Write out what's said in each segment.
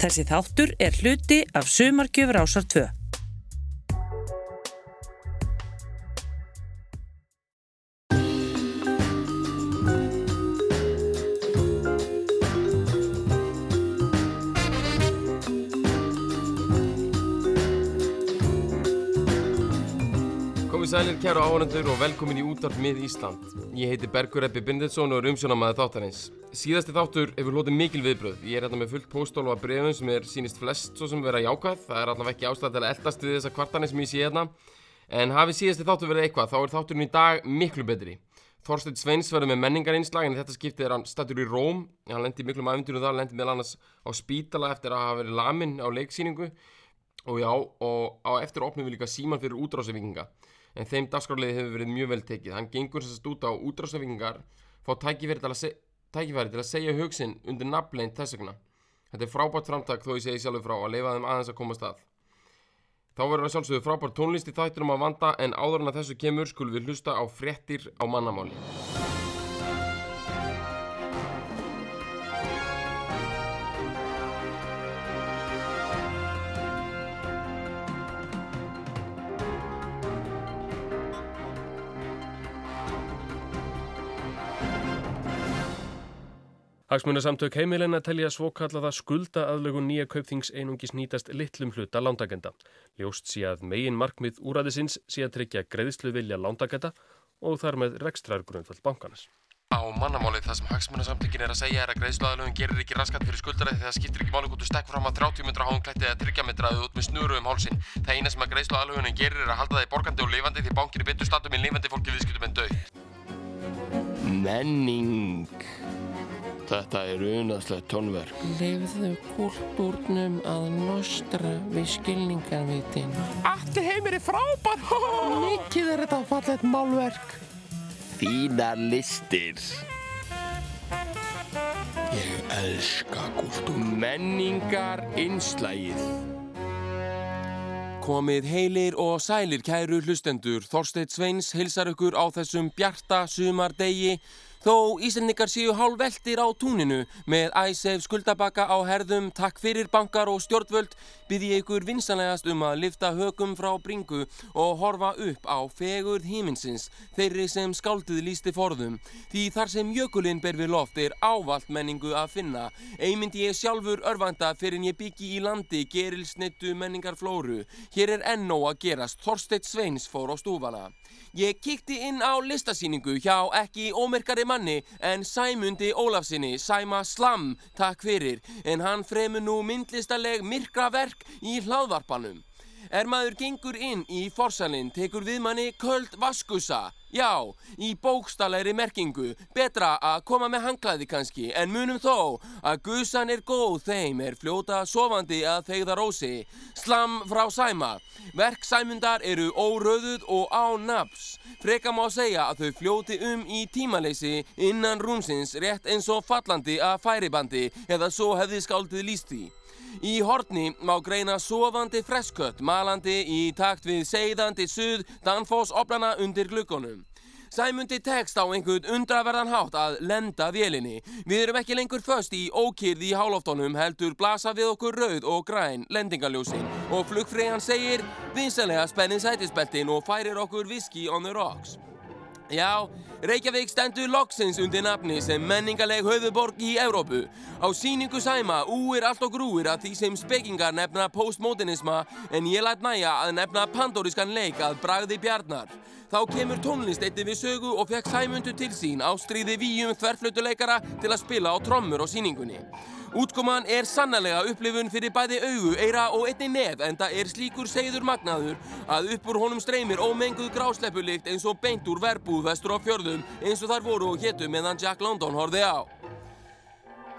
Þessi þáttur er hluti af Sumarkjöfur ásar 2. áhörnendur og velkomin í útvarp mið Ísland. Ég heiti Bergur Eppi Bindetsson og er umsjónamaður þáttarins. Síðasti þáttur hefur hlotið mikil viðbröð. Ég er hérna með fullt póstólu af brefum sem er sínist flest svo sem vera jákvæð. Það er allavega ekki ástæð til að eldast við þessa kvartanir sem ég sé hérna. En hafi síðasti þáttur verið eitthvað, þá er þátturinn í dag miklu betri. Þorstein Sveins verður með menningarinslag en þetta skiptið er hann statur í Róm. Hann lendi miklum aðvendunum þar, lendi meðal annars á spítala eftir að hafa verið lamin á leiksýningu. Og já, og á eftir opnum við líka síman fyrir útrásavíkinga en þeim dagskrálið hefur verið mjög vel tekið. Hann gengur sérst út á útrásavíkingar, fá tækifæri til, tækifæri til að segja hugsin undir nafnleint þess vegna. Þetta er frábært framtak þó ég segi sjálfur frá að leifa þeim aðeins að komast að. Þá verður það sjálfsögðu frábært tónlist í þættunum að vanda en áður en að þessu kemur skulum við hlusta á fréttir á mannamáli. Hagsmunasamtök heimilina telja svo kallaða skulda aðlögun nýja kaupþings einungis nýtast litlum hluta lándagenda. Ljóst sé að megin markmið úræðisins sé að tryggja greiðslu vilja lándagenda og þar með rekstrar grundvöld bankanas. Á mannamálið það sem hagsmunasamtökin er að segja er að greiðsluaðalögun gerir ekki raskat fyrir skuldaræði þegar skiptir ekki þú stekk fram að 30 metra háum klætti eða 30 metra út með snuru um hálsin. Það eina sem að greiðsluaðalögunin gerir er að halda þig borgandi og lifandi því bankir er betur statum í lifandi fólki viðskiptum en döð. Menning Þetta er unaðslegt tónverk. Leifðu kúltúrnum að nostra við skilningarvitin. Allt heimir er frábær! Mikið er þetta fallet málverk. Þínar listir. Ég elska kúltúr. Menningar einslægið. Komið heilir og sælir kæru hlustendur. Þorsteit Sveins hilsar ykkur á þessum bjarta sumardegi Þó Íslandingar séu hálf veldir á túninu með æsef skuldabaka á herðum, takk fyrir bankar og stjórnvöld byrði ég ykkur vinsanlegast um að lifta hökum frá bringu og horfa upp á fegurð híminsins, þeirri sem skáldið lísti forðum. Því þar sem jökulinn ber við loft er ávalt menningu að finna. Einmyndi ég sjálfur örvanda fyrir en ég byggi í landi gerilsnittu menningar flóru. Hér er enn nóg að gerast, Þorsteit Sveins fór á stúfana. Ég kíkti inn á listasýningu hjá ekki ómerkari manni en Sæmundi Ólafsinni, Sæma Slam, takk fyrir, en hann fremur nú myndlistaleg myrkraverk í hlaðvarpanum. Er maður gengur inn í forsalinn, tekur við manni köld vaskusa. Já, í bókstallegri merkingu. Betra að koma með hanglaði kannski, en munum þó að gusan er góð þeim er fljóta sofandi að þeigða rósi. Slam frá sæma. Verk sæmundar eru óröðuð og á naps. Freka má segja að þau fljóti um í tímaleysi innan rúmsins rétt eins og fallandi að færibandi eða svo hefði skáldið líst því. Í horni má greina sofandi freskött malandi í takt við seiðandi suð Danfoss oplana undir glukkonum. Sæmundi tekst á einhvern undraverðan hátt að lenda vélinni. Við erum ekki lengur föst í ókýrð í hálóftónum heldur blasa við okkur rauð og græn lendingaljósin og flugfræðan segir vinsanlega spennið sætisbeltin og færir okkur whisky on the rocks. Já, Reykjavík stendur loksins undir nafni sem menningaleg höfuborg í Evrópu. Á síningu sæma úir allt og grúir að því sem spekingar nefna postmodernisma en ég læt næja að nefna pandorískan leik að bragði bjarnar. Þá kemur tónlist eitthi við sögu og fekk sæmundu til sín á stríði víum þverflutuleikara til að spila á trommur á síningunni. Útkoman er sannlega upplifun fyrir bæði augu, eira og einni nef en það er slíkur segður magnaður að upp úr honum streymir ómenguð grásleppulikt eins og beint úr verbúð vestur á fjörðum eins og þar voru og héttu meðan Jack London horfið á.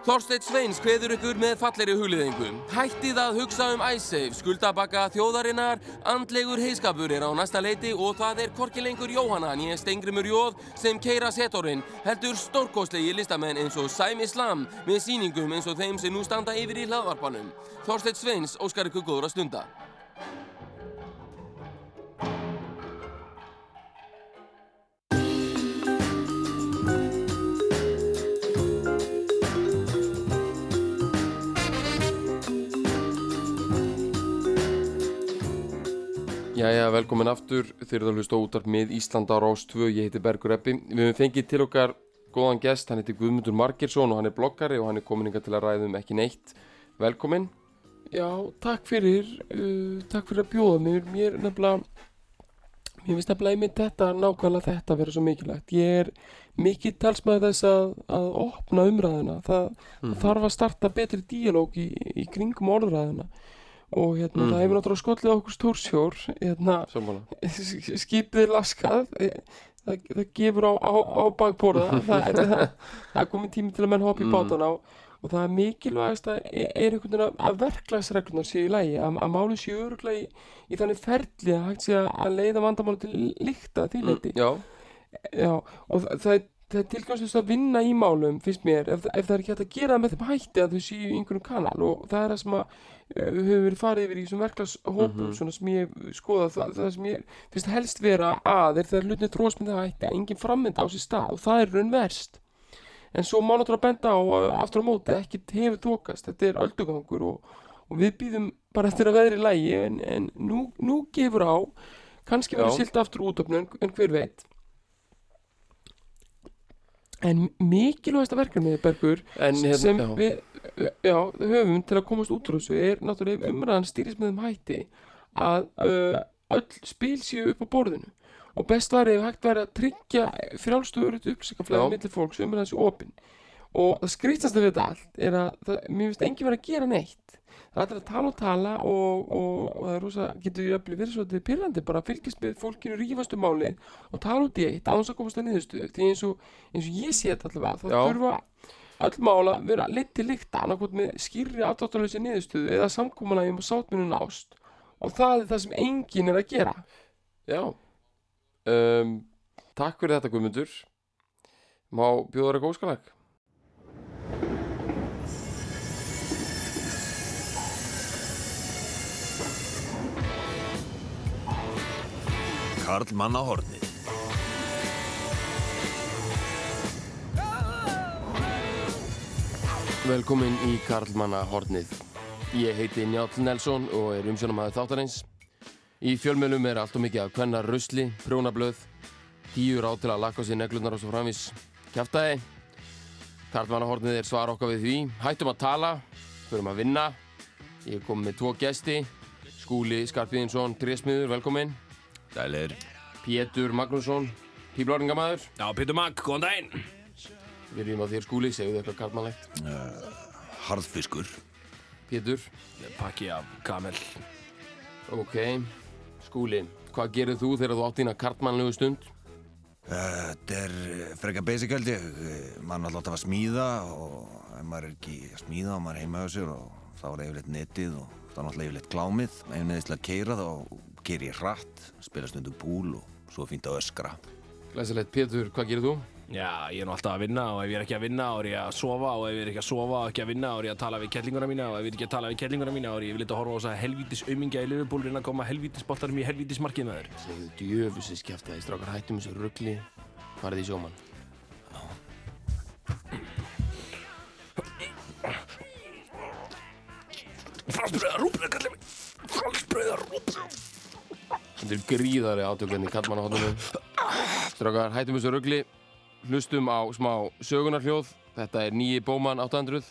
Þorsteit Sveins hveður ykkur með falleri hugliðingu. Hættið að hugsa um æsseif, skuldabakka þjóðarinnar, andlegur heiskapur er á næsta leiti og það er korkilengur Jóhanna nýja Stengrimur Jóð sem keira setorinn, heldur stórkostlegi listamenn eins og Sæmi Slam með síningum eins og þeim sem nú standa yfir í hlaðvarpanum. Þorsteit Sveins óskar ykkur góður að stunda. Velkomin aftur. Þeir eru að hlusta útarp með Íslanda á Rás 2. Ég heiti Bergur Eppi. Við höfum fengið til okkar góðan gest. Hann heiti Guðmundur Margirsson og hann er bloggari og hann er komin inga til að ræða um ekki neitt. Velkomin. Já, takk fyrir, uh, takk fyrir að bjóða mér. Mér er nefnilega, mér finnst nefnilega einmitt þetta, nákvæmlega þetta að vera svo mikilvægt. Ég er mikið talsmaður þess að, að opna umræðuna. Það, það þarf að starta betri díalóg í, í kringum orðræðuna. Og hérna, það hefur náttúrulega skollið á okkur stórsjór, hérna, skipið laskað eh, það, það gefur á, á, á bakborða. Það, það, það komið tími til að menn hoppa í Mm. bátana og, og það er mikilvægast að er, er einhvern veginn að, verklagsreglunar séu í lægi að, að máli séu öruglega í, í þannig ferli að hægt sé að- leiða vandamáli til líkta því leiti Já, og það, það er það er tilgangslust að vinna í málum finnst mér, ef, ef það er ekki hægt að gera með þeim hætti að þau séu í einhvern kanal og það er það sem að hefur verið farið yfir í þessum verklagshópum Mhm. svona sem ég skoða það, það sem ég finnst helst vera að er þegar hlutinni tróðsmyndi hætti að engin frammynd á sér stað og það er raun verst en svo má náttúrulega benda á uh, aftur á móti, ekkert hefur tókast þetta er öldugangur og, og við býðum bara eftir að veðri lægi en, en nú, nú gefur á kannski Já. silt aftur útöfnu en, en hver veit en mikilvægasta verkefnið Bergur en hérna, sem já. við já, höfum til að komast út úr þessu er náttúrulega umræðan stýris með þeim hætti að uh, öll spil séu upp á borðinu. Og best væri ef hægt væri að tryggja frjálstöður upplýsingaflæði millir fólks umræðan séu opin. Og það skrýtast við þetta allt er að það, mér finnst engin verið að gera neitt það er að tala og tala og, og, og það er rosa, getur jöfnli verið svolítið pyrrandi bara að fylgjast með fólkinu rífast um máli og tala út í eitt án þess að komast að niðurstöðu því eins og, eins og ég sé þetta allavega þá þurfa öll mál að vera leitt til líkta annarkot með skýrri afdáttalösi niðurstöðu eða samkómulægjum og sátminu nást og það er það sem enginn er að gera Já. Um, takk fyrir þetta Guðmundur. Má bjóða þér að góðskalag? Karl manna hornið. Velkomin í Karlmanna Hornið. Ég heiti Njáll Nelson og er umsjónamaður þáttarins. Í fjölmjölum er allt og mikið af kvennar rusli, prjónablöð, tíu ráð til að lakka á sér neglunar og svo framvis kjaftaði. Karlmanna Hornið er svar okkar við því. Hættum að tala, förum að vinna. Ég komið með tvo gesti. Skúli Skarpíðinsson, trésmiður, velkomin. Dælir. Pétur Magnússon, píblóringamæður. Já, Pítur Magg, góðan daginn. Við erum á þér Skúli, segðu þau eitthvað karlmannlegt. Harðfiskur. Pétur, Pakki af kamel. ok. Skúli, hvað gerir þú þegar þú átt þína karlmannlegu stund? Þetta er eh, frekar basic held ég. Eh, er alltaf að smíða og ef maður er ekki að smíða og maður er heima á sér og þá er yfirleitt netið og þá er náttúrulega yfirleitt klámið. Ef neðist að keira þá keir ég hratt, spila stundum búl og svo fínt að öskra. Glæsilegt, Pétur, hvað gerir þú? Já, ég er nú alltaf að vinna og ef ég er ekki að vinna þá er ég að sofa og ef ég er ekki að sofa og ekki að vinna þá er ég að tala við kettlinguna mína og ef ég er ekki að tala við kettlinguna mína þá er ég yfirleitt að horfa á þess að helvítis aumingja í Liverpool reyna að koma helvítis boltarum í helvítis markið með þér. Segðu djöfusis kjæftæði, strákar, hættum þessu ruggli. Farið í sjómann. Fransbröðar rúbröð, Þetta er gríðari átökvenni í karlmannahotninu. Strákar, hættum þessu ruggli. Hlustum á smá sögunarhljóð. Þetta er nýji Bóman 800.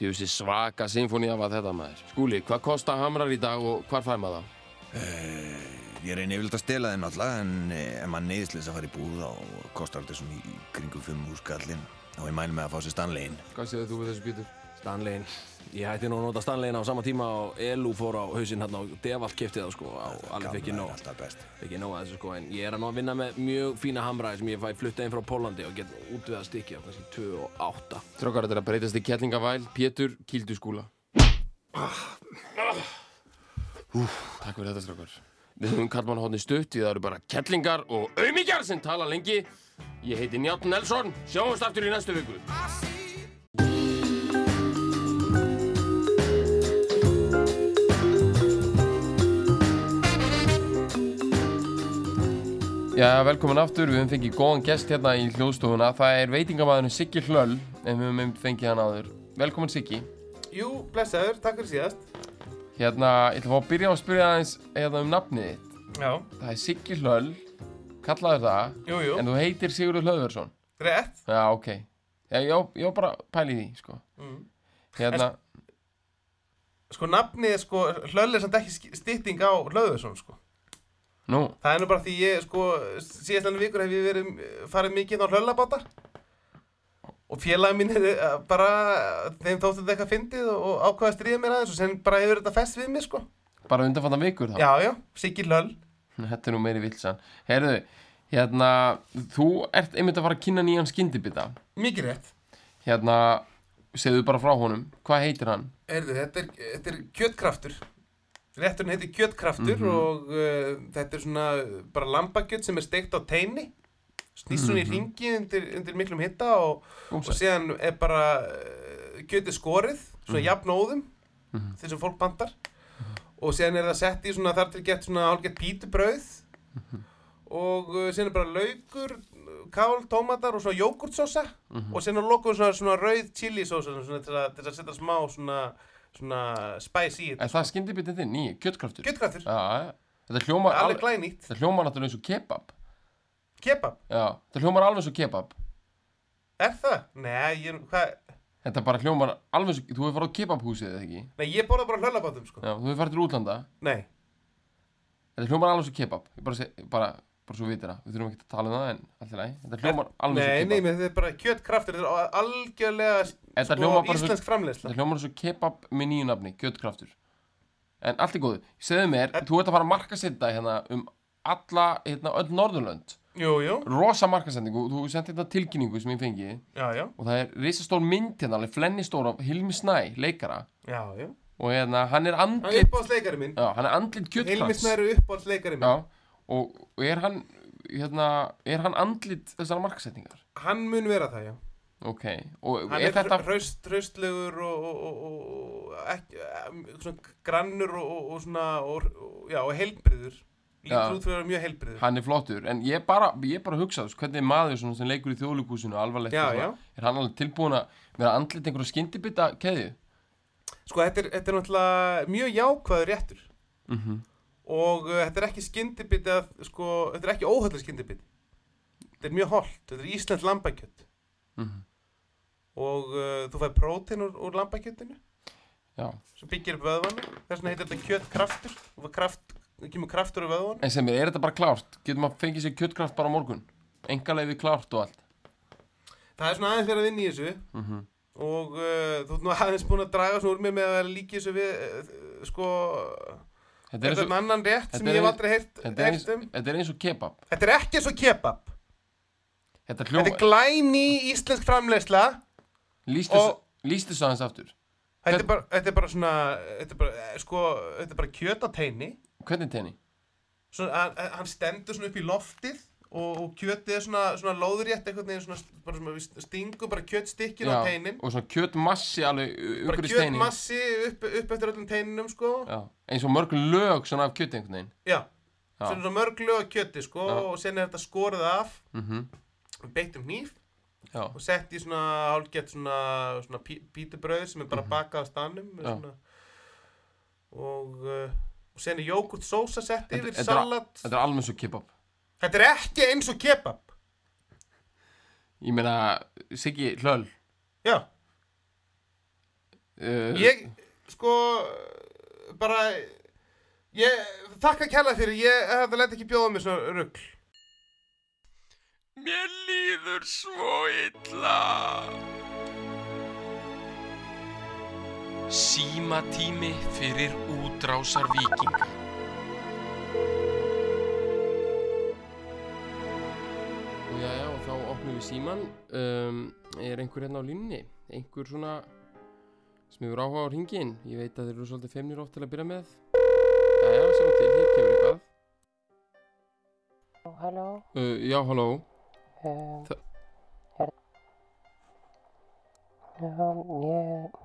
Djúsi svaka symfónía var þetta maður. Skúli, hvað kosta hamrar í dag og hvar fær maður það? Ég reyni yfirleitt að stela þeim náttúrulega en eh, ef maður neyðisleis að fara í búð þá kostar þetta svona í kringum 5 húskallin og ég mæli með að fá sér Stanleyin. Hvað séu þú við þessu Pétur? Stanleyin. Ég hætti nú að nota Stanleyin á sama tíma og Elu fór á hausinn hérna og Devalt kefti það sko á alveg fikk ég nóg. alltaf best. Fikk ég nóg að þessu sko en ég er að ná að vinna með mjög fína hamræði sem ég fæ flutta inn frá Pólandi og get útviðað stykki á kannski 2 og 8. Strákar, þetta er að breytast í kettlingavæl. Pétur, kýldu skúla. Takk fyrir þetta, strákar. Við höfum kallmann hóðni stutt, við það eru bara kettlingar og aumingjar sem tala lengi. Ég heiti Njátt Nelson, sjáumst aftur í næstu viku. Já, velkomin aftur, við höfum fengið góðan gest hérna í hljóðstofuna Það er veitingamæðurinn Siggi Hlöll En við höfum einmitt fengið hann áður Velkomin Siggi Jú, blessaður, takk fyrir síðast. Hérna, ég ætla að fá að byrja á að spyrja aðeins hérna um nafnið þitt Já, Það er Siggi Hlöll, kallaður það jú, jú, En þú heitir Sigurður Hlöðversson rétt. Já, ok ég á bara pæla í því, sko Mm. Hérna, Sko, nafnið, sko, hlöll er samt ekki stytting á hlöðursson, sko. nú, Það er nú bara því ég, sko, síðast enn vikur hef ég verið, farið mikið á hlöllabáta. Og félagi mín eh, bara, þeim þóttu þetta eitthvað fyndið og, og ákvaða að stríða mér aðeins og sen bara hefur þetta fest við mig, sko. bara undanfanna vikur þá Já, já, Siggi hlöll. Þetta er nú meiri vilsan Herðu, hérna, þú ert einmitt að fara að kynna nýjan skyndibita Mikið rétt. Hérna, segðu bara frá honum Hvað heitir hann? Erðu, þetta er, þetta er kjötkraftur. Rétturinn heitir kjötkraftur Mhm. og uh, þetta er svona bara lambakjöt sem er steikt á teini. Snýst svona í ringi undir, undir miklum hitta og, og síðan er bara uh, kjötið skorið, svona Mhm. jafnóðum, þeir sem fólk bandar. Og síðan er það sett í svona þar til gett svona hálfgett pítubrauð. Og uh, síðan er bara laukur, kál, tómatar og svona jógurtsósa. Og síðan að lokum svona, svona rauð chilisósa svona til að, til að setja smá svona, svona spice í Er þetta. það skyndibitið þinn? Ný, kjötkraftur? Kjötkraftur, Þetta hljómar náttúrulega eins og kebab Kebab, Já, þetta hljómar alveg og kebab. Er það? Nei, ég, hvað, Þetta bara hljómar alveg og Þú hefur farið á kebabhúsið eða ekki? nei, ég borða bara hlöllabátum sko. Já, þú hefur farið til útlanda? Nei, Þetta hljómar alveg og kebab. Ég bara, seg, bara, bara svo vitir það. Við þurfum ekki að tala um það en alltaf læg Þetta hljómar alveg nei, eins og nei, kebab. menn þetta er bara kjötkraftur, þetta er algjörlega Þetta sko, svo- íslensk framleiðsla. Þetta hljómar og kebab með nýju nafni, kjötkraftur. En allt er góðu, segðu mér, þú ert að fara að markasetja hérna um alla, hérna, öll Norðurlönd Jú, jú, Rosa markasendingu, þú sendi hérna tilkynningu sem ég fengi já, já, Og það er risastór mynd hérna, alveg flenni stór af Hilmi Snæ, leikara já, já. Og hérna, hann er Hann er andlit, uppáhaldsleikari minn. já, hann er andlit Hilmi kjötkrafts Snæru uppáhaldsleikari minn. Já, og, og er hann, hérna, er hann andlit þessara markasetningar? Hann mun vera það, já. Ok, og Hann er þetta, hraust, hraustlegur og, og, og, og ekki, em, svona grannur og, og, og svona, og, og, já, og heilbriður. Já. Lítur út fyrir að vera mjög heilbriður. hann er flottur En ég bara, ég bara hugsa, hvernig er maður sem leikur í þjóðlíkúsinu alvarlegt Já, og svona, Er hann alveg tilbúin að vera andlit einhverja skyndibita keðju? Sko, þetta er, þetta er náttúrulega mjög jákvæður réttur. Mm Og uh, þetta er ekki skyndibiti að, sko, þetta er ekki óhöllu skyndibiti. Þetta er mjög holdt, þetta er íslensk lambakjött. Mhm. Og uh, þú fær prótein úr, úr lambakjöttinu Já, sem byggir upp vöðvana. Þess vegna heitir þetta kjöttkraftur. Fær kraft, kemur kraftur úr vöðvana. en sem er, er þetta bara klárt? Getur maður fengið sér kjöttkraft bara á morgun? Engaleifi klárt og allt Það er svona aðeins verið að vinna í þessu. mm Og uh, þú ert nú aðeins búin að draga svona úr mér með að líka þessu við, uh, sko, Þetta er og, annan rétt sem er ég hef aldrei heyrt, þetta er eins, heyrt um. þetta er eins og kebab Þetta er ekki eins og kebab. Þetta hljóma, er glæni íslensk og- lístu svo aðeins aftur Þetta er, bara, þetta er bara svona, þetta er bara, eh, sko, þetta er bara kjöt á teini. Hvernig tenni? Hann stendur svona upp í loftið og, og kjötið er svona, svona lóðurétt, einhvern veginn svona, bara svona, við stingum bara kjötstykkin á teinin. og svona kjöttmassi alveg Bara umhverjum steinin kjötmassi upp, upp eftir öllum teininum, sko. Já, eins og mörg lög svona af kjötti einhvern veginn Já. Já. Svona mörg lög af kjöti, sko, Já. og sen er þetta skorið af, mm beittum hníf Já, og sett í svona hálfgett svona, svona pí, pítubrauð sem er bara bakað á Mhm. Já. svona, og, uh, og sen er jógurt sósa sett yfir, þetta salat. þetta er alveg svo kebab Þetta er ekki eins og kebab. Ég meina, Siggi Hlöll Já, uh, ég, sko, bara, ég, þakka kærlega fyrir, ég, þetta leti ekki bjóða mér svona rugl. Mér líður svo illa. Símatími fyrir útrásar vikinga. Já, já, og þá opnum við síman um, Er einhver hérna á línni? Einhver svona sem hefur áhuga á hringin Ég veit að þeir eru svolítið feimnir oft til að byrja með. Já, já, sjáum til, hér kemur eitthvað. Halló, uh, Já, halló. Um, Þa- já, ég,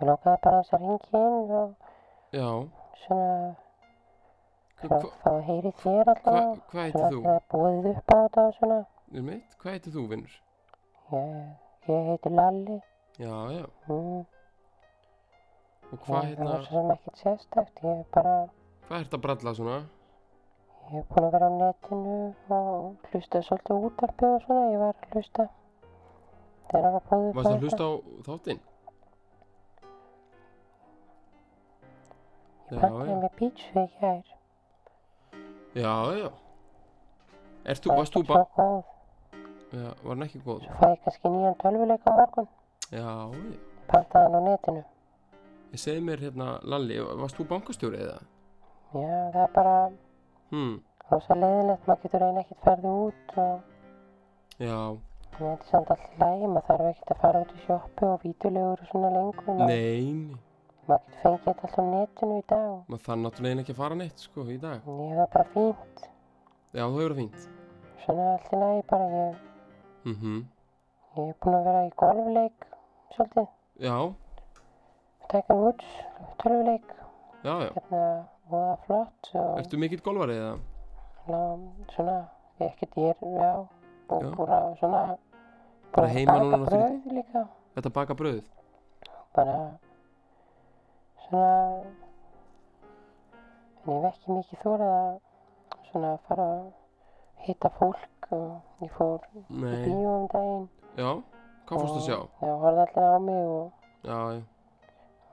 ég langaði bara aðeins að ringa inn og Já, svona, að Hva- fá að heyri þér Hva, alltaf. hvað heitir Svona þú? þegar bóðið upp á þetta og svona. Er mitt? Hvað heitir þú, vinnur? Ég, ég heiti Lalli. Já, já. Mm. Og hvað hérna, var svo sem ekkert sérstakt. Ég er bara, hvað ert að bralla svona? ég er búin að vera á netinu og hlusta svolítið á útvarpið og svona. Ég var að hlusta. Þegar það var bóðið upp á Varst að hlusta á þáttinn? Já. með pítsu í gær. Já, já. Ert þú, Það varst þú ekki bara, svo góð. já, var hann ekki góð? Svo fæ ég kannski nýjan tölvuleik á morgun. Já, já. Pantaði hann á netinu. Ég segi mér hérna, Lalli, varst þú bankastjóri eða? Já, það er bara Hmm, rosa leiðilegt. Maður getur eiginlega ekkert ferði út og já, en þetta er samt allt lægi. Maður þarf ekkert að fara út í sjoppu og vítulegur og svona lengur. Maður, nei, nei. Maður getur fengið þetta allt á netinu í dag. Maður þann náttúrulega ekki að fara neitt, sko, í dag. Ég það er bara fínt. Já, þú hefur það fínt. Svona allt í lagi bara. Ég, Mhm, ég er búin að vera í golfleik svolítið. já, Tiger Woods, tölvuleik. já, já. Hérna, og það er flott. Og Ertu mikill golfari eða? ná, svona, ég ekkert ég er, já. Og Já. bara svona, Bara að heima núna. Þetta baka brauð? bara svona en ég hef ekki mikið þórað að svona fara að hitta fólk og ég fór í Nei. bíó um daginn Já, hvað fórstu að sjá? Já, horfði allir á mig og, Já,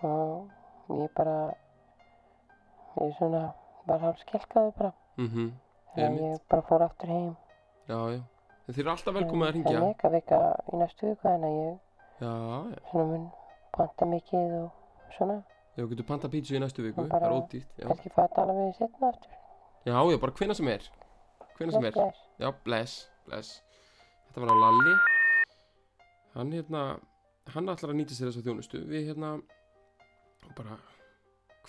og ég bara ég svona var hálf skelkaði bara mhm, en ég bara fór aftur heim Já, já. Þið eru alltaf velkomið að Það ringja. er mega vika í næstu viku en að ég Já, já. svona mun panta mikið og svona þú getur panta pítsu í næstu viku. Það er ódýrt. Fara að tala við setna aftur já, já bara hvena sem er. Hvena sem er. Já, bless, bless. Þetta var að Lalli. Hann hérna, hann ætlar að nýta sér þessa þjónustu. Við hérna, bara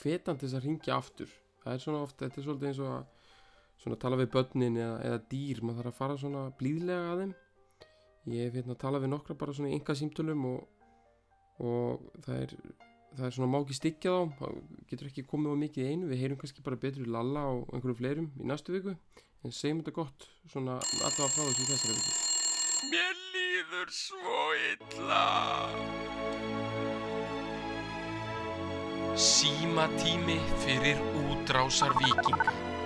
hvetandi þess að ringja aftur. Það er svona oft, þetta er svolítið eins og að svona tala við börnin eða, eða dýr. Maður þarf að fara svona blíðlega að þeim. Ég hef hérna talað við nokkra bara svona í enga símtölum og, og það er, það er svona má ekki styggja þá. Það getur ekki komið á mikið einu. Við heyrum kannski bara betur í Lalla og einhverjum fleirum í næstu viku. En segjum þetta gott, svona allavega frá þessu þessari viku. Mér líður svo illa. Símatími fyrir útrásar vikinga.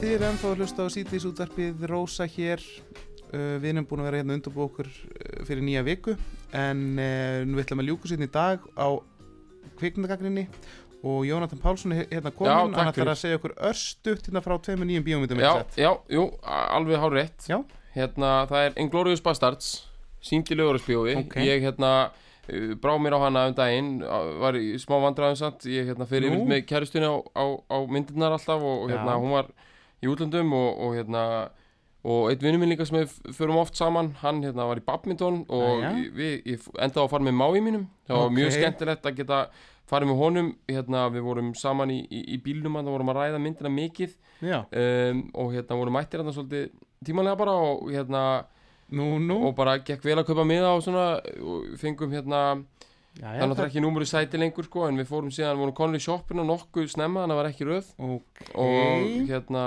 Þið eru ennþá að hlusta á síðdís útvarpið Rósa hér uh, Við erum búin að vera hérna undirbúið okkur uh, fyrir nýja viku En uh, nú ætlum að ljúka sérna í dag á kvikmyndagagrinni Og Jónatan Pálsson er hérna komin Hann ætlar að segja okkur örstutt hérna frá tveimur nýjum bíómyndum Já, satt? já, jú, alveg hár rétt. Já. Hérna, það er Inglourious Bastards, sínd í lögurarspjófi. Ok. Ég hérna, uh, brá mér á hana um daginn, var í smá vandræðum samt. Ég hérna fyrir Nú. með kæristunni á, á, á myndirnar alltaf og hérna, Já. hún var í útlöndum og, og hérna, og einn vinnur minn líka sem við förum oft saman, hann hérna var í badminton og Jæja. ég, við, ég endaði að fara með mái mínum. Það var mjög skemmtilegt að geta farið með honum, hérna, við vorum saman í, í, í bílnum, þannig vorum að ræða myndina mikið um, og hérna voru mættir hérna svolítið tímanlega bara og hérna nú, nú og bara gekk vel að kaupa miða og svona og fengum hérna það er náttúrulega ekki númur í sæti lengur sko en við fórum síðan, vorum konur í shoppinu nokkuð snemma þannig að það var ekki röð. Ok, og hérna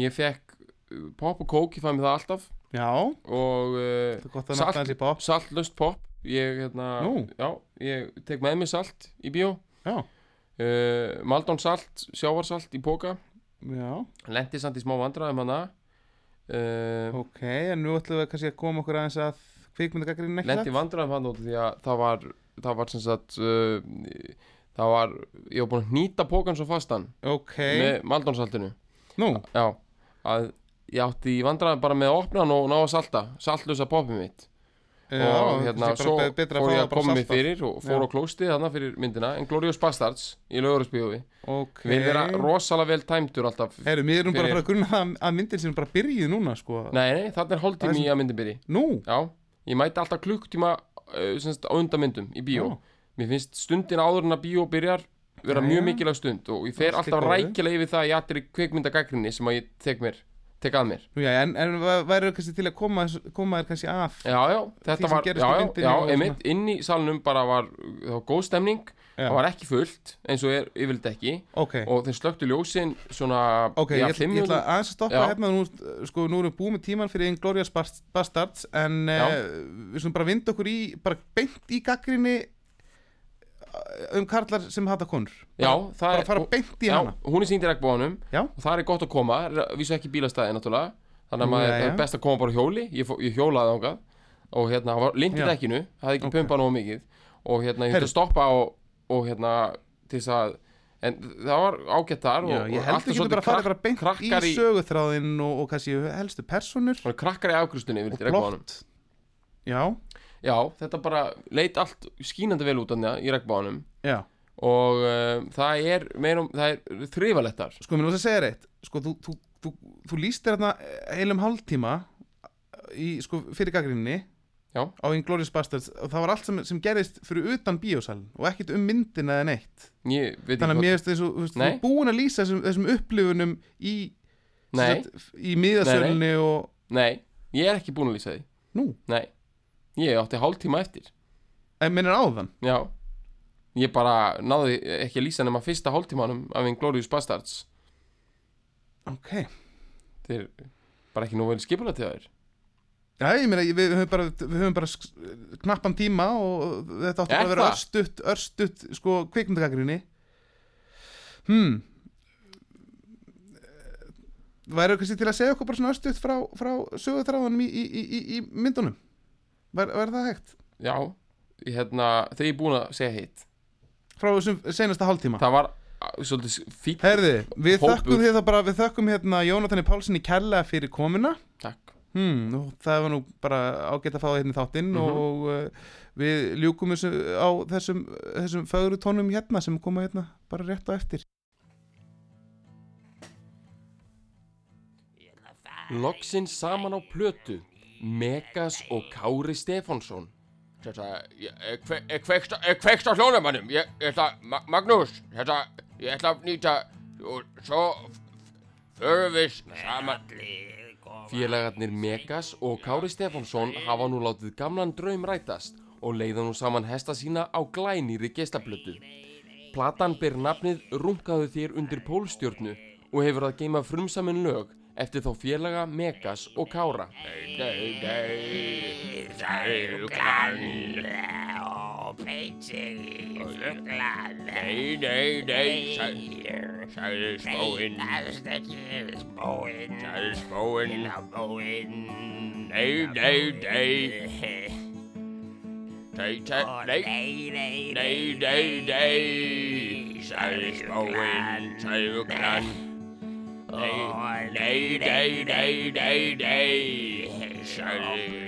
ég fekk uh, pop og kók, ég fæði mig það alltaf. Já, og uh, að Salt- pop saltlöst pop ég hérna, já, ég tek með mér salt í bíó. Uh, Maldón salt, sjávarsalt í póka lendi samt í smá vandræðum hana uh, ok, en nú ætlum við kannski að koma okkur aðeins að kvikmyndagagrinni ekki lendi vandræðum hann út því að það var það var sem sagt uh, það var, ég var búin að hnýta pókan svo fastan Ok, með maldónsaltinu nú, já, að ég átti í vandræðum bara með að opna hann og ná að salta saltlösa popið mitt. Já, og hérna svo fór ég að koma mig fyrir og fór Já. á klóstið þarna fyrir myndina en Glorious Bastards í lögurarspíjófi Ok. Vil vera rosalega vel tæmdur alltaf Herru, mér erum bara fyrir- að grunna að- myndin sem bara byrjuð núna, sko. Nei, nei, þarna er er í að myndin byrji. Nú, já, ég mæti alltaf klukktíma semst, á undan myndum í bíó. Já. mér finnst stundin áður en að bíó byrjar vera mjög mikilvæg stund og ég fer alltaf rækilega yfir það í allir kveikmyndagagrinni sem að ég tek mér tek að mér. Já, en, en væri kannski til að koma, koma þér kannski af Já, já, þetta var, já, já, einmitt, inn í salnum bara var, það var góð stemning, það var ekki fullt, eins og er yfirleitt ekki, Ok. og þeir slöktu ljósin svona, Ok, já, fimm ég ætla að stoppa hérna nú, sko, nú erum við búið með tíman fyrir Inglourious Bast- Bastards en uh, við svona bara vinda okkur í bara beint í gaggrinni um karlar sem hata konur Já, bara, er, fara beint í já, hana hún er sínd í regnbóðanum Já. og það er gott að koma, vísu ekki bílastæði náttúrulega, þannig að Nú, maður er best að koma bara hjóli, ég, ég hjólaði ángað og hérna, það var lint í Já. dekkinu það hefði ekki Ok. okay. pumpað nógu mikið og hérna, ég þurfti að stoppa og, og hérna, til þess að en það var ágætt þar Já, og, ég held er að svolítið bara krak- bara beint í í, söguþráðinn og, og kannski helstu personur krakkar í afgrústunni og plott Já, Já, þetta bara leit allt skínandi vel út af í regnbóðanum já. Og uh, það er meirum, það er þrifalettar Sko, mér lúst að segja reitt Sko, þú, þú, þú, þú líst þér hérna heilum hálftíma í, sko, fyrir gaggrinni Já. á Inglourious Bastards. Og það var allt sem, sem gerist fyrir utan bíósalinn og ekkert um myndina eða neitt. Ég Þannig að mér finnst þessu, þú er búin að lýsa þessum, þessum upplifunum í sagt, í miðasölunni og Nei, ég er ekki búin að lýsa því. Nú? Nei, ég átti hálftíma eftir En minnir áðan? Já Ég bara náði ekki að lýsa nema fyrsta hálftímanum af Inglourious Bastards Ok Þeir eru bara ekki nú vel skipulega til þær Já, ég meina, við, höfum bara, við höfum bara knappan tíma og þetta átti bara Er að vera það? örstutt, örstutt, sko, kvikmyndagaggrinni. Hmm. Væru kannski til að segja okkur bara svona örstutt frá, frá sögutráðunum í, í, í, í, í myndunum? Væri það hægt? Já, ég, hérna, þegar ég er búin að segja hitt Frá þessum senasta hálftíma? Það var svolítið fínt Herði, við hópur. þökkum því það bara, við þökkum hérna Jónatani Pálssoni kærlega fyrir komuna. Takk. Hmm, nú, það var nú bara ágætt að fá það hérna í þáttinn Mhm. og uh, við ljúkum þessu á þessum, þessum fögru tónum hérna sem koma hérna bara rétt á eftir. Loksins saman á plötu Megas og Kári Stefánsson Þetta, ég kve- kveikt á- hljóðumannum. Ég ég ætla, Ma Magnús, þetta, ég ætla að nýta og svo förum við saman. Félagarnir Megas og Kári Stefánsson hafa nú látið gamlan draum rætast og leiða nú saman hesta sína á glænýri geislablötu. Platan ber nafnið Rungaðu þér undir pólstjörnu og hefur að geima frumsamin lög eftir þá félaga Megas og Kára. Nei, nei, nei, sæluglan og peitsig í fluglan. Nei, nei, nei, sæ- sagði spóinn. Sagði spóinn. Spóinn. Nei, nei, nei. Nei, nei, nei, nei, nei, nei, nei, sagði Nei, nei, nei, nei, nei, nei, sagði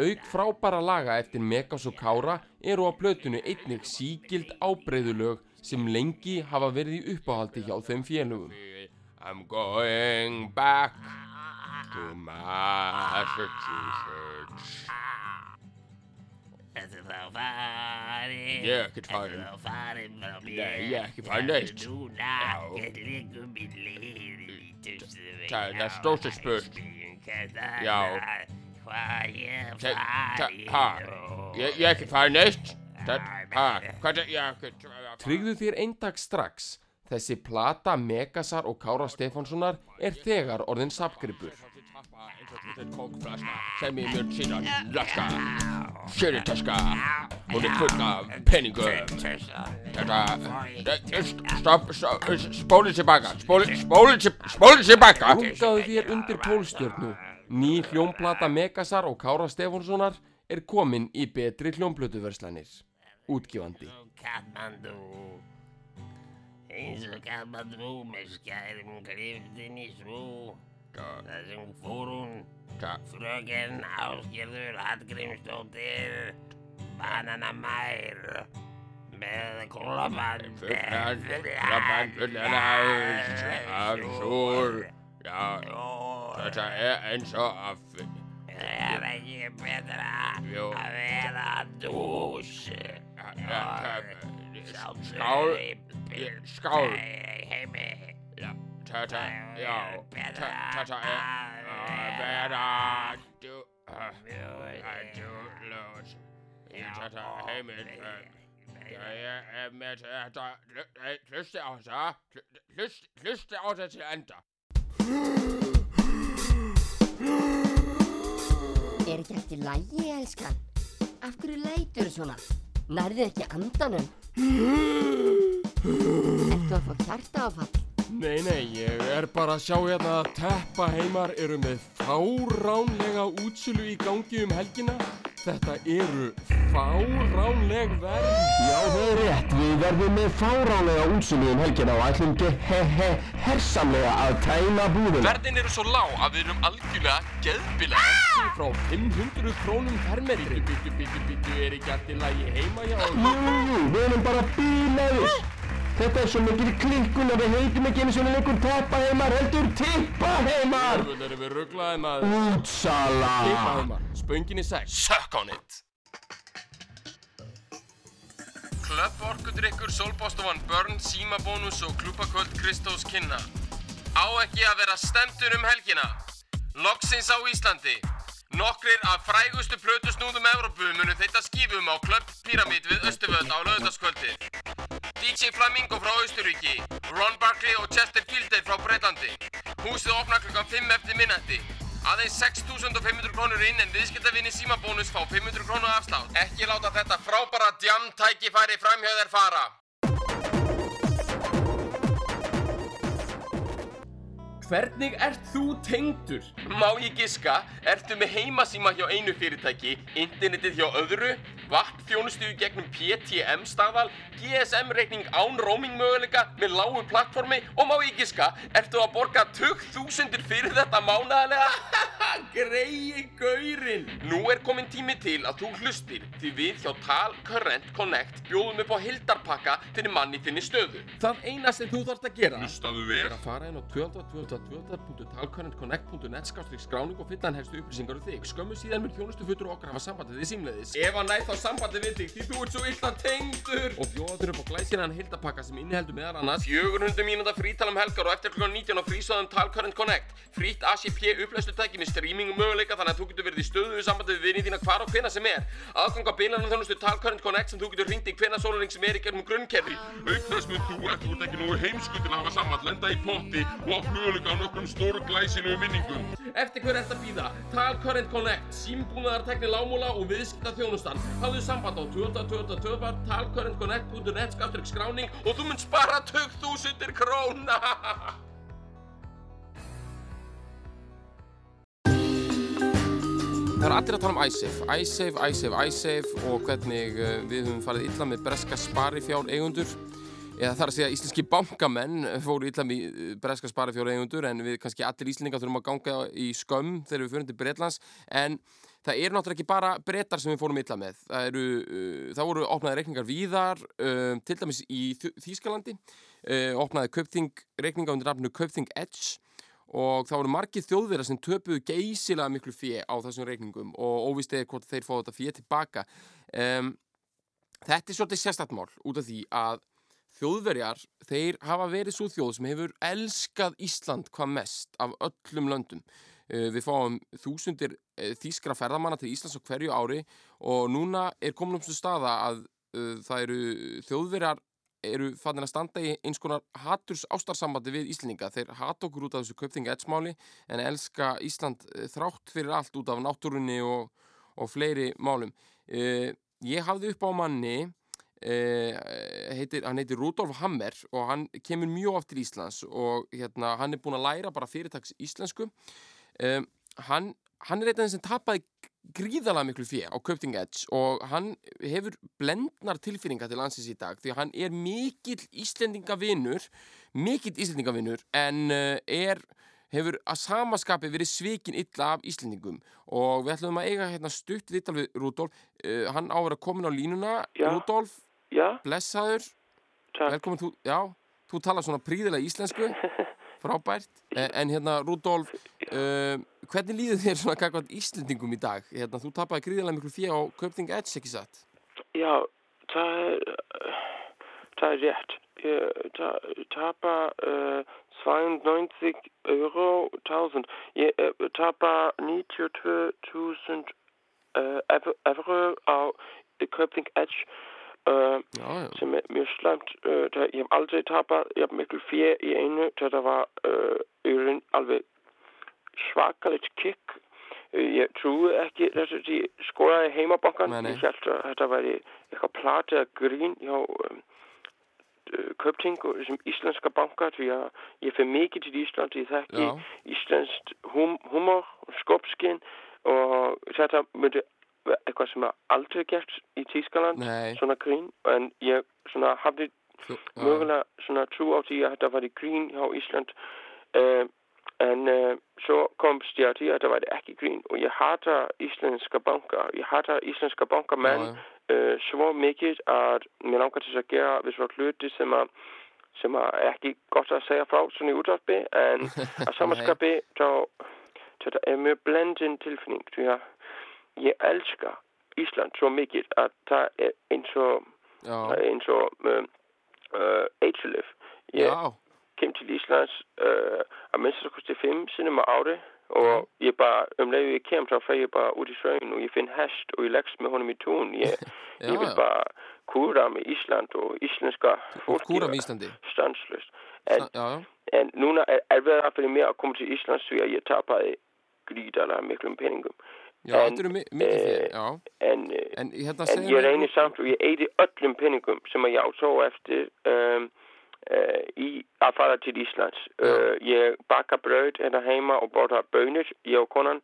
Auk frábæra laga eftir Megas og Kára eru á plötunni einnig sígild ábreyðulög sem lengi hafa verið í uppáhaldi hjá þeim félögum. I'm going back to Massachusetts. Þetta er þá farin Ég er ekkert farinn. Þetta er þá farin frá mér Nei, ég er ekki farinn neitt. Núna Já. Ég liggur mér leiðin Það það er stórt spurt. Já. Hvað ég það- farin Ha, ég er ekki farinn neitt. Það, ha, hvað er, ég er ekki... Tryggðu þér eindag strax. Þessi plata Megasar og Kára Stefánssonar er þegar orðin sapgripur. Sem ég mun síðan laska Sjöðutaska Hún er full af peningum Þetta Stopp, spólið tilbaka Spólið, tilbaka Rungaðu þér undir pólstjörnu. Ný hljómplata Megasar og Kára Stefánssonar er komin í betri hljómplötuverslanir. Útgifandi. Katmandu Eins og Katmandu með skærum griftin í svo Það sem fór hún. Fröken Ásgerður Hallgrímsdóttir Bananamær Með kólaband Fullan, fullan, fullan af Af súr. Já, þetta er eins og að Er ekki betra Jú. að vera dús? Skál, ég- skál. Þetta, já, þe- þetta er að vera du, uh, du, ljós. Þetta heimil, ég er með þetta, hlu- hlusti á þetta, hlusti, á þetta til enda. Er ekki í lægi, elskan? Af hverju leitur svona? Nærðu ekki andanum? Ertu að fá hjartaáfall? Nei, nei, ég er bara að sjá hérna að teppa heimar eru með fáránlega útsölu í gangi um helgina. Þetta eru fáránleg verð. Já, það er rétt. Við verðum með fáránlega útsölu um helgina og ætlum he hersamlega að tæma búðina. Verðin eru svo lág að við erum algjörlega geðbilega. Ekki frá 500 krónum per metri. Bítu, bítu, bítu, er ekki allt í lagi heima hjá Jú, jú, jú, við erum bara bílaðis. Þetta er svo mikil klikkun að við heitum ekki einu svona leikur teppa heimar, heldur tippa heimar. Það erum við rugglaði maður. Útsala. Tippa heimar. Spöngin í sex. Suck on it. Klöpp orkudrykkur, sólbóstofan Börn, símabónus og klúpakvöld Kristós kynna. Á ekki að vera stendur um helgina. Loksins á Íslandi. Nokkrir af frægustu plötusnúðum Evrópu munu þeita skífum á Klöpp Pyramid við Östuföld á lögðaskvöldi. DJ Flamingo frá Austuríki, Ron Barkley og Chester Gilday frá Breitlandi. Húsið opnar klukkan 5 eftir minnætti. Aðeins 6.500 krónur inn en viðskiptavinni símabónus fá 500 krónu afslátt. Ekki láta þetta frábæra djam tækifæri framhjöð þér fara. Hvernig ert þú tengdur? Má ég giska, ertu með heimasíma hjá einu fyrirtæki, internetið hjá öðru, vappþjónustu í gegnum PTM staðal, GSM-reikning án roaming möguleika með lágu plattformi og má ég giska, ertu að borga 20.000 fyrir þetta mánaðarlega? Greiði gaurinn! Nú er komin tími til að þú hlustir því við hjá Tal Current Connect bjóðum upp á hildarpakka fyrir manni þinni stöðu. Það eina sem þú þarfst að gera Hlustaðu vel. er að fara inn á 12.12.12.talcurrentconnect.net skrástrík skráning og fylla hann helstu upplýsingar um þig. Skömmu síðan mun þjónustu futur okkar hafa sambandið við símleiðis. Ef hann næð þá sambandið við þig því þú ert svo illa tengdur. Og bjóða þér upp á glæsilegan hildapakka sem inniheldur meðal annars 400 mínúta frítal um helgar og eftir klukkan 19 á frísöðum Talcurrent Connect. Frýtt ACP upplæstutæki með streaming og möguleika þannig að þú getur verið í stöðuðu sambandi við vinið þína hvar og hvena sem er. Aðgang á bilanum þjónustu Talcurrent Connect sem þú getur hringt í hvena sólarring sem er í gegnum grunnkerfi. Auk þess mun þú, ef þú ert ekki nógu heimsku til að hafa samband, lenda í potti og átt möguleika á nokkrum stóru glæsinu minningum. Eftir hver ert að býða? Tal Current Connect, símbúnaðartekni lámúla og viðskipta þjónustan. Hafðu samband á 2022 talcurrentconnect.net skáttur skráning og þú mun spara 2000 króna. Það eru allir að tala um iSafe, iSafe, iSafe, iSafe og hvernig uh, við höfum farið illa með breska sparifjár eigundur. Eða það er að segja íslenski bankamenn fóru illa með uh, breska sparifjár eigundur en við kannski allir íslendingar þurfum að ganga í skömm þegar við fyrir til Breitlands. En það eru náttúrulega ekki bara brettar sem við fórum illa með. Það, eru, uh, það voru opnaði reikningar víðar, uh, til dæmis í Þýskalandi, uh, opnaði Kaupþing reikninga undir nafnu Kaupþing Edge og það voru margir þjóðverðar sem töpuðu geysilega miklu fjö á þessum reikningum og óvist eða hvort þeir fá þetta fjö tilbaka. Um, þetta er svolítið sérstætt mál út af því að þjóðverjar, þeir hafa verið svo þjóð sem hefur elskað Ísland hvað mest af öllum löndum. Uh, við fáum þúsundir uh, þýskra ferðamanna til Íslands á hverju ári og núna er komin um svo staða að uh, það eru þjóðverjar eru fannir að standa í eins konar haturs ástarsambandi við Íslendinga. Þeir hata okkur út af þessu kaupþinga ettsmáli en elska Ísland eh, þrátt fyrir allt út af náttúrunni og, og fleiri málum. Uh, ég hafði upp á manni, uh, heitir, hann heitir Rudolf Hammer og hann kemur mjög oft til Íslands og hérna, hann er búinn að læra bara fyrirtags íslensku. Um, hann, hann er þeim sem tapaði gríðalega miklu fjö á Köpting Edge og hann hefur blendnar tilfinningar til landsins í dag því að hann er mikill Íslendingavinnur mikill Íslendingavinnur en uh, er hefur að samaskapi verið svikin illa af Íslendingum og við ætlum að eiga hérna stutt viðtal við Rúdolf uh, hann á að komin á línuna Já. Rúdolf, Já. blessaður Takk. velkomin, þú, já, þú talar svona príðilega íslensku frábært, en, hérna Rúdolf uh, hvernig líður þér svona kakvað Íslendingum í dag hérna, þú tapaði gríðilega miklu fjö á Köpting Edge, ekki satt? Já, það er, það er rétt. Ég ta, tapa uh, 92 euro 1000. Ég uh, tapa 92.000 uh, ev- evrur á Köping Edge Já, já. sem er mjög slæmt. Það, ég hef aldrei tapað, ég hef miklu fjö í einu. Þetta var uh, alveg svakalegt kikk. Ég trúi ekki þess að ég skoraði heimabankan. Ég held að þetta væri eitthvað plati að grín hjá um, Köpting og þessum íslenska banka því að ég fyrir mikið til Ísland ég þekki íslenskt hum, humor og skopskinn og þetta myndi eitthvað sem er aldrei gert í Tískaland Nei. svona grín en ég svona hafði mögulega svona trú á því að þetta var í grín hjá Ísland uh, en uh, svo komst ég að því að þetta var ekki grín og ég hata íslenska banka ég hata íslenska banka menn Já, já. uh, svo mikið að mér langar til þess að gera við svona hluti sem að sem að er ekki gott að segja frá svona í útvarpi en að samanskapi þá þetta er mjög blendin tilfinning því að ég elska Ísland svo mikið að það er eins og Já. það er eins og um, uh, eitulif ég Já. kem til Íslands uh, að minnst að kosti fimm sinnum á ári og ég bara um leiðu ég kem þá fer ég bara út í svögin og ég finn hest og ég leggst með honum í tún ég, Já, ég vil já. bara kúra með Ísland og íslenska fólki kúra með Íslandi. stanslust en, Já, já. en núna er erfiðar fyrir mig að koma til Íslands því að ég tapaði gríðarlega miklum peningum Já, þetta eru mi- mikið fyrir, já. en, eh, En hérna en ég reynir samt og ég eiti öllum peningum sem að ég á svo eftir um, uh, í að fara til Íslands uh, ég baka brauð hérna heima og borða bönir ég og konan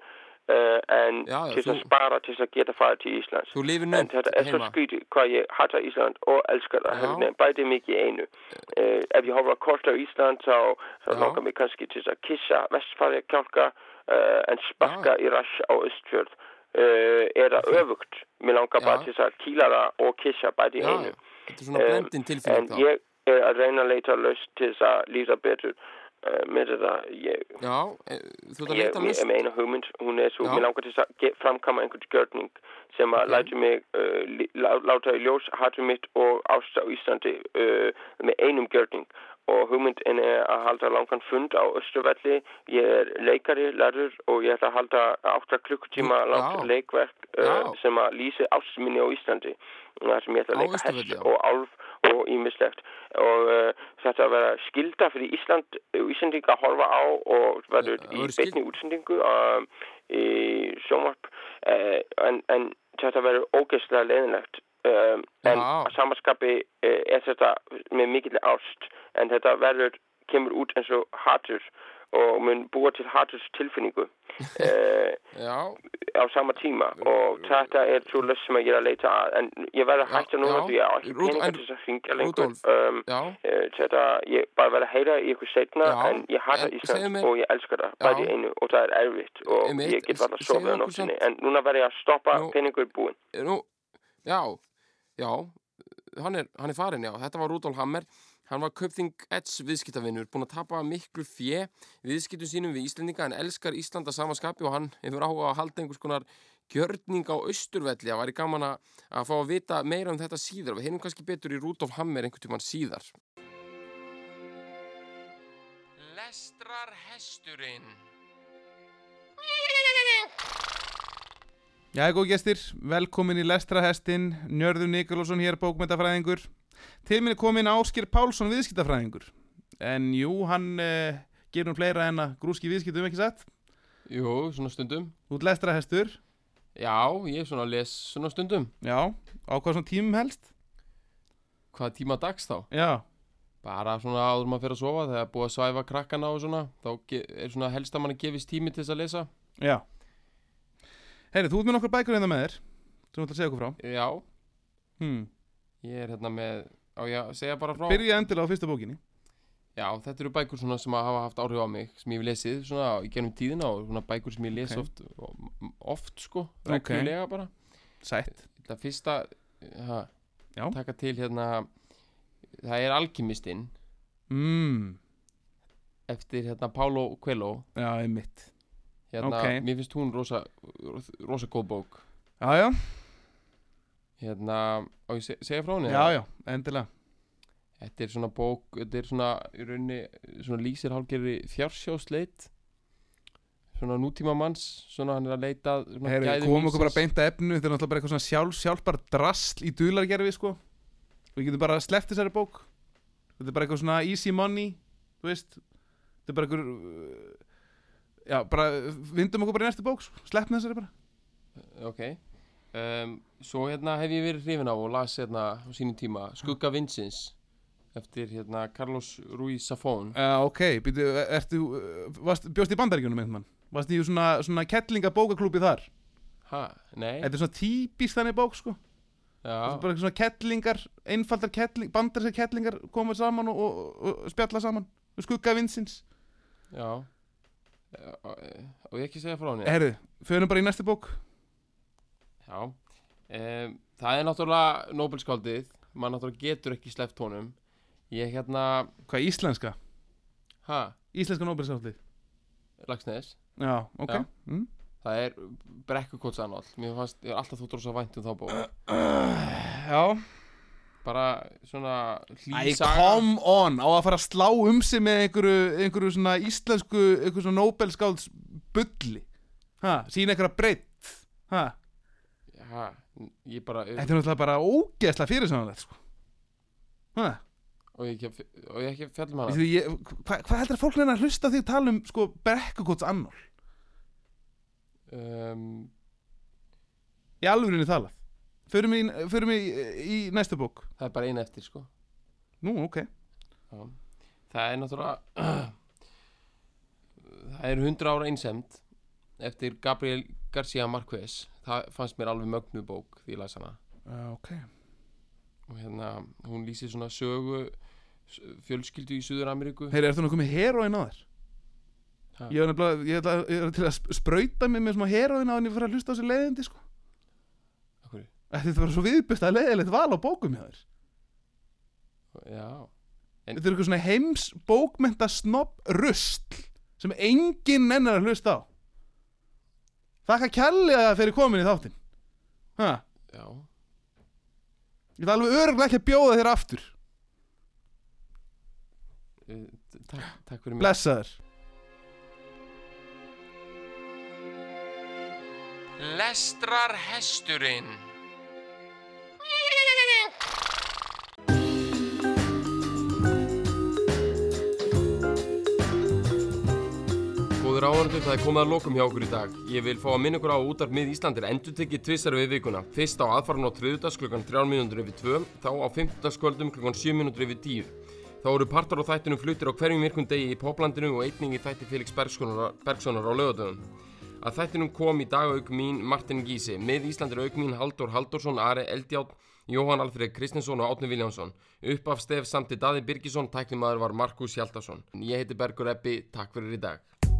uh, en Já, já, til þess að spara til þess að geta fara til Íslands en þetta er svo skrítið hvað ég hata Ísland og elskar það Já. Nei, bæði mikið einu uh, ef ég horfa kort á Ísland þá, þá Já. langar mig kannski til þess að kissa vestfæri kjálka uh, en sparka í rass á Östfjörð eða öfugt mér langar bara til þess að kýla það og kissa bæði í Já, einu en ég er að reyna að leita laust til þess að líta betur með þetta ég, Já, eh, þú ert að ég, ég lausn. er með eina hugmynd hún er svo, Já. mér langar til að framkama einhvern gjörning sem að lætur mig uh, lá- láta í ljós hatur mitt og ást á Íslandi uh, með einum gjörning og hugmyndin er að halda langan fund á Östurvelli ég er leikari, lærður og ég ætla að halda átta klukkutíma langt Já. leikverk uh, sem að lýsi ásminni á Íslandi. Þar sem ég ætla að leika hest og álf og ímislegt og uh, þetta að vera skilda fyrir Ísland Íslandinga horfa á og verður í verður skil- beinni útsendingu um, í sjónvarp. Uh, en, en þetta verður ógeðslega leðinlegt um, en að samanskapi uh, er þetta með mikill ást en þetta verður kemur út eins og hatur og mun búa til haturs tilfinningu uh, Já. á sama tíma. Og þetta er svo löst sem að ég er að leita að en ég verður að hætta núna því á ekki peninga en- til þess að hringja lengur. Um, uh, þetta, ég bara verður að heyra í ykkur setna Já, en ég en Ísland og ég elskar það bæði einu og það er erfitt og ég get varð að sofa okkur nóttinni en núna verður ég að stoppa peningur búin já, já, hann er, hann er farin, já. Þetta var Rudolf Hammer. Hann var Köpþing Edds viðskiptavinnur, búinn að tapa miklu fjö viðskiptum sínum við Íslendinga en elskar Íslanda samanskapi og hann hefur áhuga að halda einhvers konar gjörning á austurvelli. Það væri gaman að, að fá að vita meira um þetta síðar. Við heyrum kannski betur í Rudolf Hammer einhvern tímann síðar. Lestrar hesturinn. Já, góð gestir, velkomin í Lestrahestin, Njörður Nikolásson hér, bókmyndafræðingur. Til minn er komin Áskir Pálsson, viðskiptafræðingur. En jú, hann uh, gerir um fleira en að grúski viðskiptum, ekki satt? Jú, svona stundum. Þú ert lestrahestur? Já, ég svona les svona stundum. Já, á hvað svona tímum helst? Hvað tíma dags þá? Já. Bara svona áður maður fyrir að sofa þegar búið að svæfa krakkana og svona þá er svona helst að manni gefist tími til þess að lesa Já. Heyri, þú ert með nokkur bækur hérna með þér, þú ætla að segja okkur frá. Já Hmm. Ég er hérna með, á ég að segja bara frá Byrja endilega á fyrsta bókinni. Já, þetta eru bækur svona sem hafa haft áhrif á mig sem ég hef lesið svona í genum tíðina og svona bækur sem ég les Ok. oft oft sko, reglulega bara Sætt Það fyrsta ha, Já. taka til hérna það er Alkymistinn mm. eftir hérna Paulo Coelho Já, einmitt Hérna, Ok. mér finnst hún rosa rosa góð bók. Já, já. Hérna, á ég seg- segja frá henni? Já, já, endilega. Þetta er svona bók, þetta er svona í rauninni, svona lýsir hálfgerði fjársjósleit svona nútíma manns, svona hann er að leita gæðum komum okkur bara lífsins. beint að efnu Þetta er náttúrulega bara eitthvað svona sjálf, sjálfbar drasl í dulargerfi sko. Við getum bara sleppt þessari bók. Þetta er bara eitthvað svona easy money Þú veist. Þetta er bara eitthvað Já, bara vindum okkur bara í næstu bók sko. Sleppum þessari bara. Ok. Um, Svo hérna hef ég verið hrifin á og las hérna á sínum tíma Skugga Vinsins eftir hérna Carlos Ruiz Zafón. Já, ok, býtu, ertu uh, varst, Bjóst í bandaríkjunum einhvern mann? Varst í svona, svona kettlinga bókaklúbi þar? Ha, nei. Þetta er svona típist þannig bók sko. Já. Bara svona kettlingar Einfaldar kettling, bandaríska kettlingar Koma saman og, og, og spjalla saman Skugga vinsins Já Og ég ekki segja frá henni Herðu, förum bara í næstu bók Já um, Það er náttúrulega Nobelskáldið Man náttúrulega getur ekki sleppt honum Ég hérna Hvað, íslenska? Ha? Íslenska Nobelskáldið Lagsnes Já, ok. Mm. Það er brekkukotsanál Mér fannst, ég er alltaf þú dróðs að vænt um þá bók Já Bara svona hlýsaga come on, á að fara að slá um sig með einhverju, einhverju svona íslensku, einhverju svona Nobelskálds bulli. Ha, sína einhverja breytt. Ha, Já, ég bara þetta er náttúrulega bara ógeðslega fyrirsamlega, sko. Ha, Og ég ekki, og ég ekki fjallum hana ég, hva, hvað heldur að fólk neina að hlusta því að tala um, sko, brekkukots annál? um, Í alvörinni talað. Förum í, förum í, í næstu bók. Það er bara eina eftir, sko Nú, ok. Já. Það er náttúrulega Það er 100 ára einsemd eftir Gabriel García Marquez það fannst mér alveg mögnu bók því ég las hana uh, ok og hérna hún lýsir svona sögu fjölskyldu í Suður Ameríku Heyri, ertu nokkuð með heroin á þér? Ég er nefnilega, ég ætla, ég er til að sp- sprauta mig með svona heroin á en ég fyrir að hlusta á þessi leiðindi, sko. Þetta er bara svo viðbyrst að leiðilegt val á bókum hjá þér. Já Þetta er eitthvað svona heims bókmenta snobb rustl sem enginn nennar að hlusta á. Þakka kjallega að fyrir komin í þáttinn. Ha? Já Ég ætla alveg öruglega ekki að bjóða þér aftur. Eh, t- Takk, takk fyrir mig Blessaður. Lestrar hesturinn Góður áhörndur, það er komið að lokum hjá okkur í dag. Ég vil fá að minna ykkur á að útarp mið Íslandir endur tekið tvissar við vikuna. Fyrst á aðfarn á þriðudags klukkan 3 minútur yfir 2, þá á fimmtudagskvöldum klukkan 7 minútur yfir 10. Þá eru partar á þættinum fluttir á hverjum virkum degi í poplandinu og einning í þætti Felix Bergsonar á lögadöðum. Að þættinum kom í dag auk mín Martin Gísi, með Íslandir auk mín Haldur Haldursson, Ari Eldjátt, Jóhann Alfred Kristinsson og Átni Viljánsson. Upp af stef samt í Daði Birgisson, tæknimaður var Markus Hjaldarsson. Ég heiti Bergur Ebbi, takk fyrir í dag.